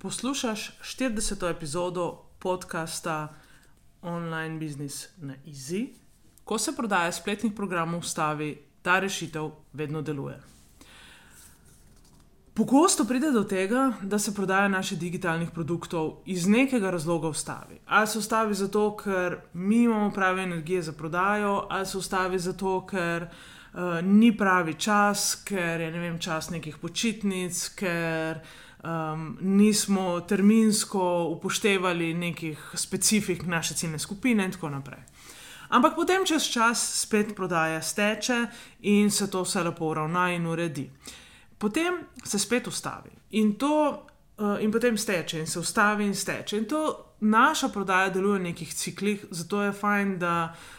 Poslušaš 40. epizodo podcasta Online Business na Easy. Ko se prodaja spletnih programov, stavi ta rešitev vedno deluje. Pogosto pride do tega, da se prodaja naših digitalnih produktov iz nekega razloga ustavi. Ali se ustavi zato, ker mi imamo prave energije za prodajo, ali se ustavi zato, ker uh, ni pravi čas, ker je ne vem, čas nekih počitnic, ker um, nismo terminsko upoštevali nekih specifik naše ciljne skupine in tako naprej. Ampak potem čez čas spet prodaja steče in se to vse lepo uravna in uredi. Potem se spet ustavi in, to, uh, in potem steče in se ustavi in steče. In to naša prodaja deluje v nekih ciklih, zato je fajn, da uh,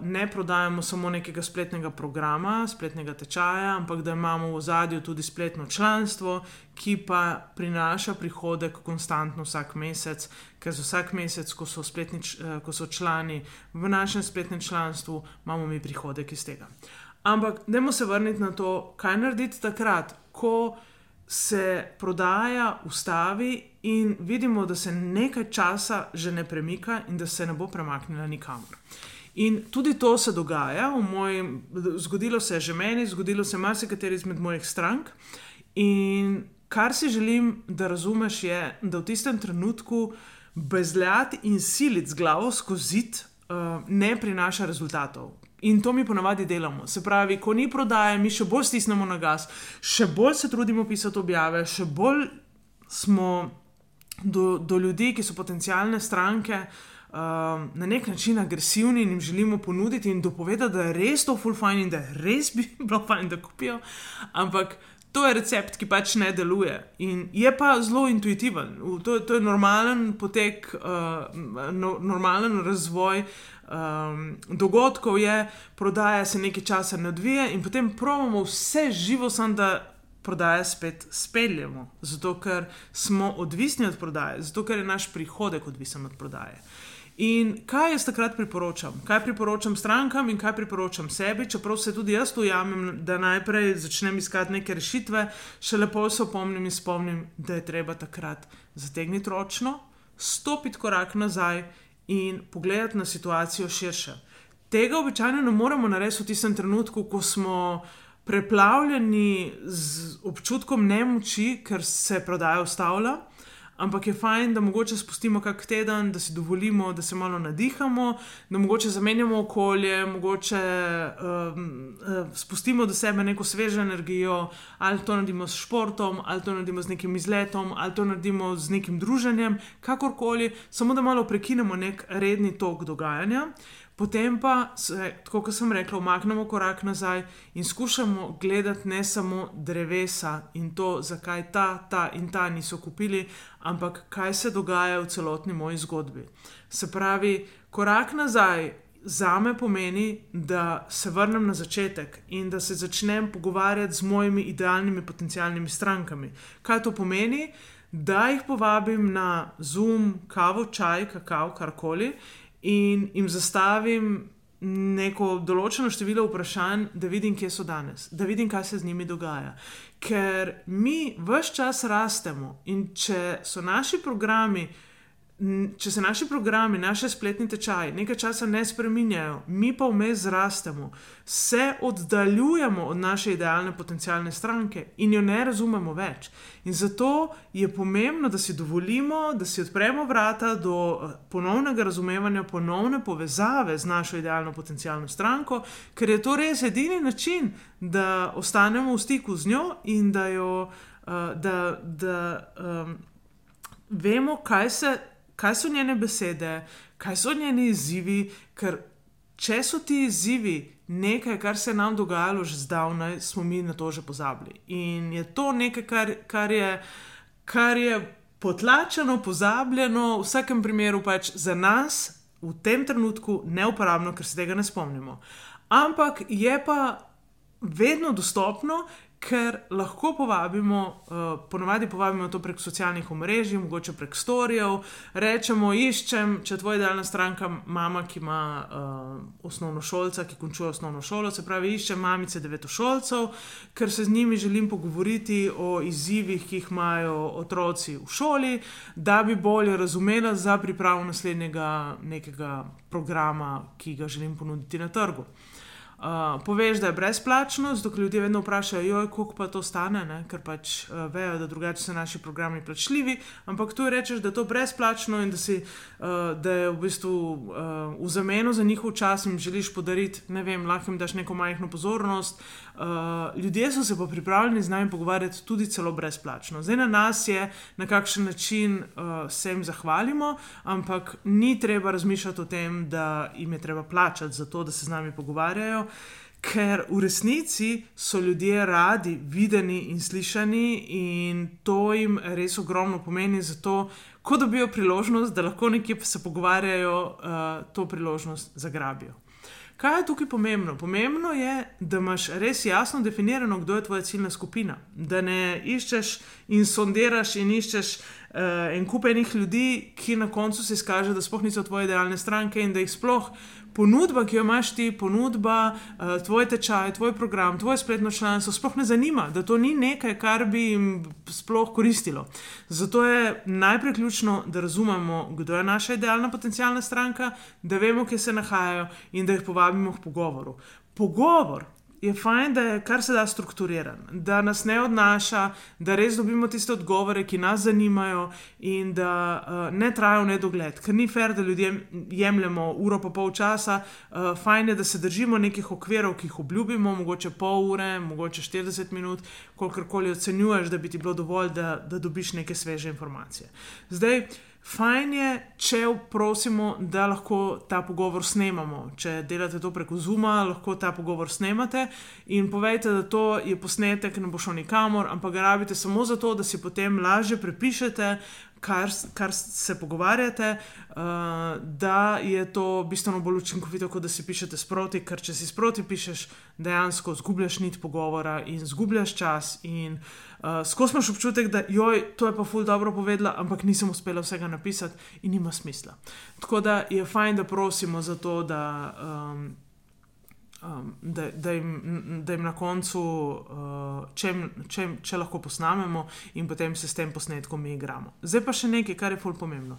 ne prodajamo samo nekega spletnega programa, spletnega tečaja, ampak da imamo v zadju tudi spletno članstvo, ki pa prinaša prihodek konstantno vsak mesec, ker za vsak mesec, ko so, spletni, uh, ko so člani v našem spletnem članstvu, imamo mi prihodek iz tega. Ampak, dajmo se vrniti na to, kaj narediti takrat, ko se prodaja ustavi in vidimo, da se nekaj časa že ne premika in da se ne bo premaknila nikamor. In tudi to se dogaja, mojem, zgodilo se je že meni, zgodilo se je marsikateri izmed mojih strank. In kar si želim, da razumeš, je, da v tistem trenutku bezljati in siliti z glavo skozi zid uh, ne prinaša rezultatov. In to mi ponavadi delamo. Se pravi, ko ni prodaje, mi še bolj stisnemo na gas, še bolj se trudimo pisati objave, še bolj smo do, do ljudi, ki so potencijalne stranke, uh, um, na nek način agresivni in jim želimo ponuditi in dopovedati, da je res to full fine in da je res bi bilo fajn, da kupijo. Ampak to je recept, ki pač ne deluje in je pa zelo intuitiven. To, to je normalen potek, uh, no, normalen razvoj. Um, dogodkov je, prodaja se nekaj časa ne odvija, in potem pravimo vse živo, samo da prodaja spet speljemo, zato ker smo odvisni od prodaje, zato ker je naš prihodek odvisen od prodaje. In kaj jaz takrat priporočam? Kaj priporočam strankam in kaj priporočam sebi, čeprav se tudi jaz ujamem, da najprej začnem iskati neke rešitve, še lepo se opomnim in spomnim, da je treba takrat zategniti ročno, stopiti korak nazaj in pogledati na situacijo širše. Tega običajno ne moremo narediti v tistem trenutku, ko smo preplavljeni z občutkom nemoči, ker se prodaja ustavlja. Ampak je fajn, da mogoče spustimo kak teden, da si dovolimo, da se malo nadihamo, da mogoče zamenjamo okolje, mogoče um, uh, spustimo do sebe neko svežo energijo, ali to naredimo s športom, ali to naredimo z nekim izletom, ali to naredimo z nekim druženjem, kakorkoli, samo da malo prekinemo nek redni tok dogajanja. Potem pa, se, tako kot sem rekel, omaknemo korak nazaj in skušamo gledati ne samo drevesa in to, zakaj ta, ta in ta niso kupili, ampak kaj se dogaja v celotni moji zgodbi. Se pravi, korak nazaj za me pomeni, da se vrnem na začetek in da se začnem pogovarjati z mojimi idealnimi potencialnimi strankami. Kaj to pomeni? Da jih povabim na Zoom, kavo, čaj, kakav, karkoli in jim zastavim neko določeno število vprašanj, da vidim, kje so danes, da vidim, kaj se z njimi dogaja. Ker mi vse čas rastemo in če so naši programi če se naši programi, naše spletni tečaji nekaj časa ne spreminjajo, mi pa vmes zrastemo, se oddaljujemo od naše idealne potencijalne stranke in jo ne razumemo več. In zato je pomembno, da si dovolimo, da si odpremo vrata do eh, ponovnega razumevanja, ponovne povezave z našo idealno potencijalno stranko, ker je to res edini način, da ostanemo v stiku z njo in da jo. Uh, da, da um, vemo, kaj se kaj so njene besede, kaj so njeni izzivi, ker če so ti izzivi nekaj, kar se je nam dogajalo že zdavnaj, smo mi na to že pozabili. In je to nekaj, kar, kar, je, kar je potlačeno, pozabljeno, v vsakem primeru pač za nas v tem trenutku neuporabno, ker se tega ne spomnimo. Ampak je pa vedno dostopno, ker lahko povabimo, uh, ponovadi povabimo to prek socialnih omrežij, mogoče prek storijev. Rečemo, iščem, če tvoja idealna stranka, mama, ki ima uh, osnovno šolca, ki končuje osnovno šolo, se pravi, iščem mamice devetošolcev, ker se z njimi želim pogovoriti o izzivih, ki jih imajo otroci v šoli, da bi bolje razumela za pripravo naslednjega nekega programa, ki ga želim ponuditi na trgu. Uh, poveš, da je brezplačno, zato ljudje vedno vprašajo, koliko pa to stane, ne? ker pač uh, vejo, da drugače so naši programi plačljivi. Ampak tu rečeš, da je to brezplačno in da, si, uh, da je v bistvu uh, v zameno za njihov čas jim želiš podariti, ne vem, lahko jim daš neko majhno pozornost. Uh, ljudje so se pa pripravljeni z nami pogovarjati tudi celo brezplačno. Zdaj na nas je, na kakšen način uh, se jim zahvalimo, ampak ni treba razmišljati o tem, da jim je treba plačati za to, da se z nami pogovarjajo ker v resnici so ljudje radi videni in slišani, in to jim res ogromno pomeni, zato, ko dobijo priložnost, da lahko nekje se pogovarjajo, uh, to priložnost zagrabijo. Kaj je tukaj pomembno? Pomembno je, da imaš res jasno definirano, kdo je tvoja ciljna skupina. Da ne iščeš in sondiraš in iščeš uh, en kup enih ljudi, ki na koncu se izkaže, da sploh niso tvoje idealne stranke in da jih sploh ponudba, ki jo imaš ti, ponudba, uh, tvoj tečaj, tvoj program, tvoje spletno članstvo, sploh ne zanima, da to ni nekaj, kar bi jim sploh koristilo. Zato je najprej ključno, da razumemo, kdo je naša idealna potencijalna stranka, da vemo, kje se nahajajo in da jih povabimo k pogovoru. Pogovor je fajn, da je kar se da strukturiran, da nas ne odnaša, da res dobimo tiste odgovore, ki nas zanimajo in da uh, ne trajajo v nedogled. Ker ni fair, da ljudem jemljemo uro pa pol časa, uh, fajn je, da se držimo nekih okvirov, ki jih obljubimo, mogoče pol ure, mogoče 40 minut, kolikor ocenjuješ, da bi ti bilo dovolj, da, da dobiš neke sveže informacije. Zdaj, Fajn je, če prosimo, da lahko ta pogovor snemamo. Če delate to preko Zuma, lahko ta pogovor snemate in povejte, da to je posnetek, ne bo šel nikamor, ampak ga rabite samo zato, da si potem lažje prepišete, kar, kar se pogovarjate, uh, da je to bistveno bolj učinkovito, kot da si pišete sproti, ker če si sproti pišeš, dejansko zgubljaš nit pogovora in zgubljaš čas. In uh, skozi imaš občutek, da joj, to je pa ful dobro povedala, ampak nisem uspela vsega napisati in nima smisla. Tako da je fajn, da prosimo za to, da. Um, um, da, da, jim, da jim na koncu, uh, če, če, če lahko posnamemo in potem se s tem posnetkom mi igramo. Zdaj pa še nekaj, kar je fulj pomembno.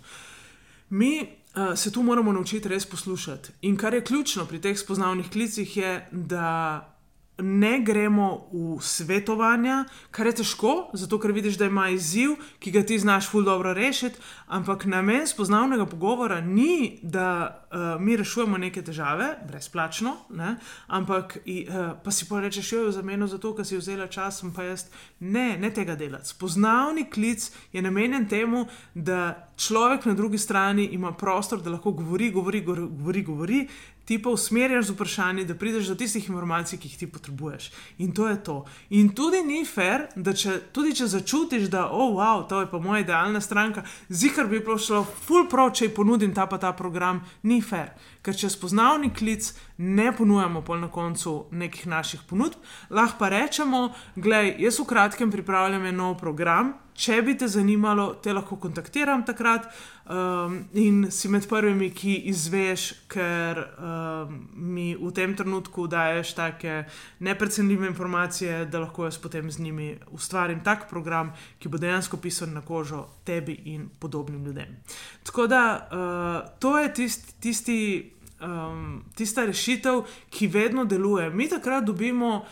Mi uh, se tu moramo naučiti res poslušati. In kar je ključno pri teh spoznavnih klicih, je, da ne gremo v svetovanja, kar je težko, zato ker vidiš, da ima izziv, ki ga ti znaš ful dobro rešiti, ampak namen spoznavnega pogovora ni, da uh, mi rešujemo neke težave, brezplačno, ne? ampak uh, pa si pa rečeš, jo je za to, ker si vzela čas, pa jaz ne, ne tega delati. Spoznavni klic je namenjen temu, da človek na drugi strani ima prostor, da lahko govori, govori, govori, govori, ti pa usmerjaš z vprašanji, da prideš do tistih informacij, ki jih ti potrebuješ. In to je to. In tudi ni fair, da če, tudi če začutiš, da oh, wow, to je pa moja idealna stranka, zikar bi šlo full pro, če ji ponudim ta pa ta program, ni fair. Ker če spoznavni klic ne ponujamo pol na koncu nekih naših ponudb, lahko pa rečemo, gledaj, jaz v kratkem pripravljam en nov program če bi te zanimalo, te lahko kontaktiram takrat um, in si med prvimi, ki izveš, ker um, mi v tem trenutku daješ take neprecenljive informacije, da lahko jaz potem z njimi ustvarim tak program, ki bo dejansko pisan na kožo tebi in podobnim ljudem. Tako da uh, to je tisti. tisti Um, tista rešitev, ki vedno deluje. Mi takrat dobimo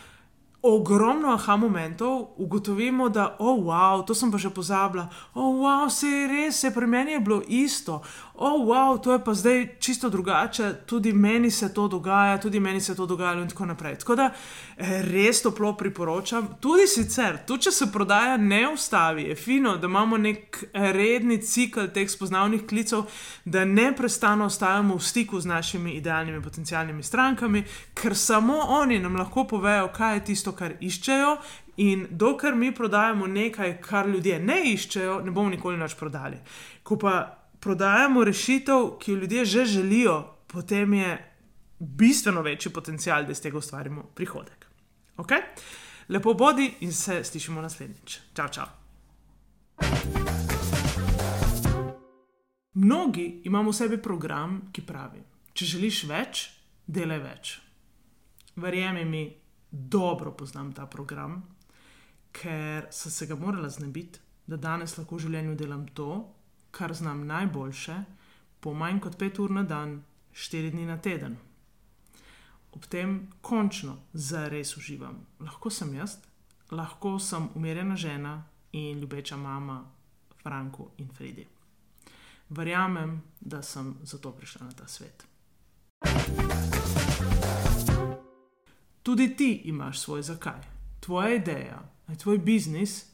ogromno aha momentov, ugotovimo, da, oh, wow, to sem pa že pozabila, oh, wow, se je res, se pri meni je bilo isto, oh, wow, to je pa zdaj čisto drugače, tudi meni se to dogaja, tudi meni se to dogajalo in tako naprej. Tako da eh, res toplo priporočam, tudi sicer, tudi če se prodaja ne ustavi, je fino, da imamo nek redni cikl teh spoznavnih klicev, da ne prestano ostajamo v stiku z našimi idealnimi potencijalnimi strankami, ker samo oni nam lahko povejo, kaj je tisto, kar iščejo. In dokler mi prodajamo nekaj, kar ljudje ne iščejo, ne bomo nikoli več prodali. Ko pa prodajamo rešitev, ki jo ljudje že želijo, potem je bistveno večji potencial, da iz tega ustvarimo prihodek. Okay? Lepo bodi in se slišimo naslednjič. Čau, čau. Mnogi imamo v sebi program, ki pravi: Če želiš več, delaj več. Verjemi mi, dobro poznam ta program, ker sem se ga morala znebiti, da danes lahko v življenju delam to, kar znam najboljše, po manj kot pet ur na dan, štiri dni na teden. Ob tem končno zares uživam. Lahko sem jaz, lahko sem umirjena žena in ljubeča mama Franko in Fredi. Verjamem, da sem zato prišla na ta svet. Tudi ti imaš svoj zakaj. Tvoja ideja, tvoj biznis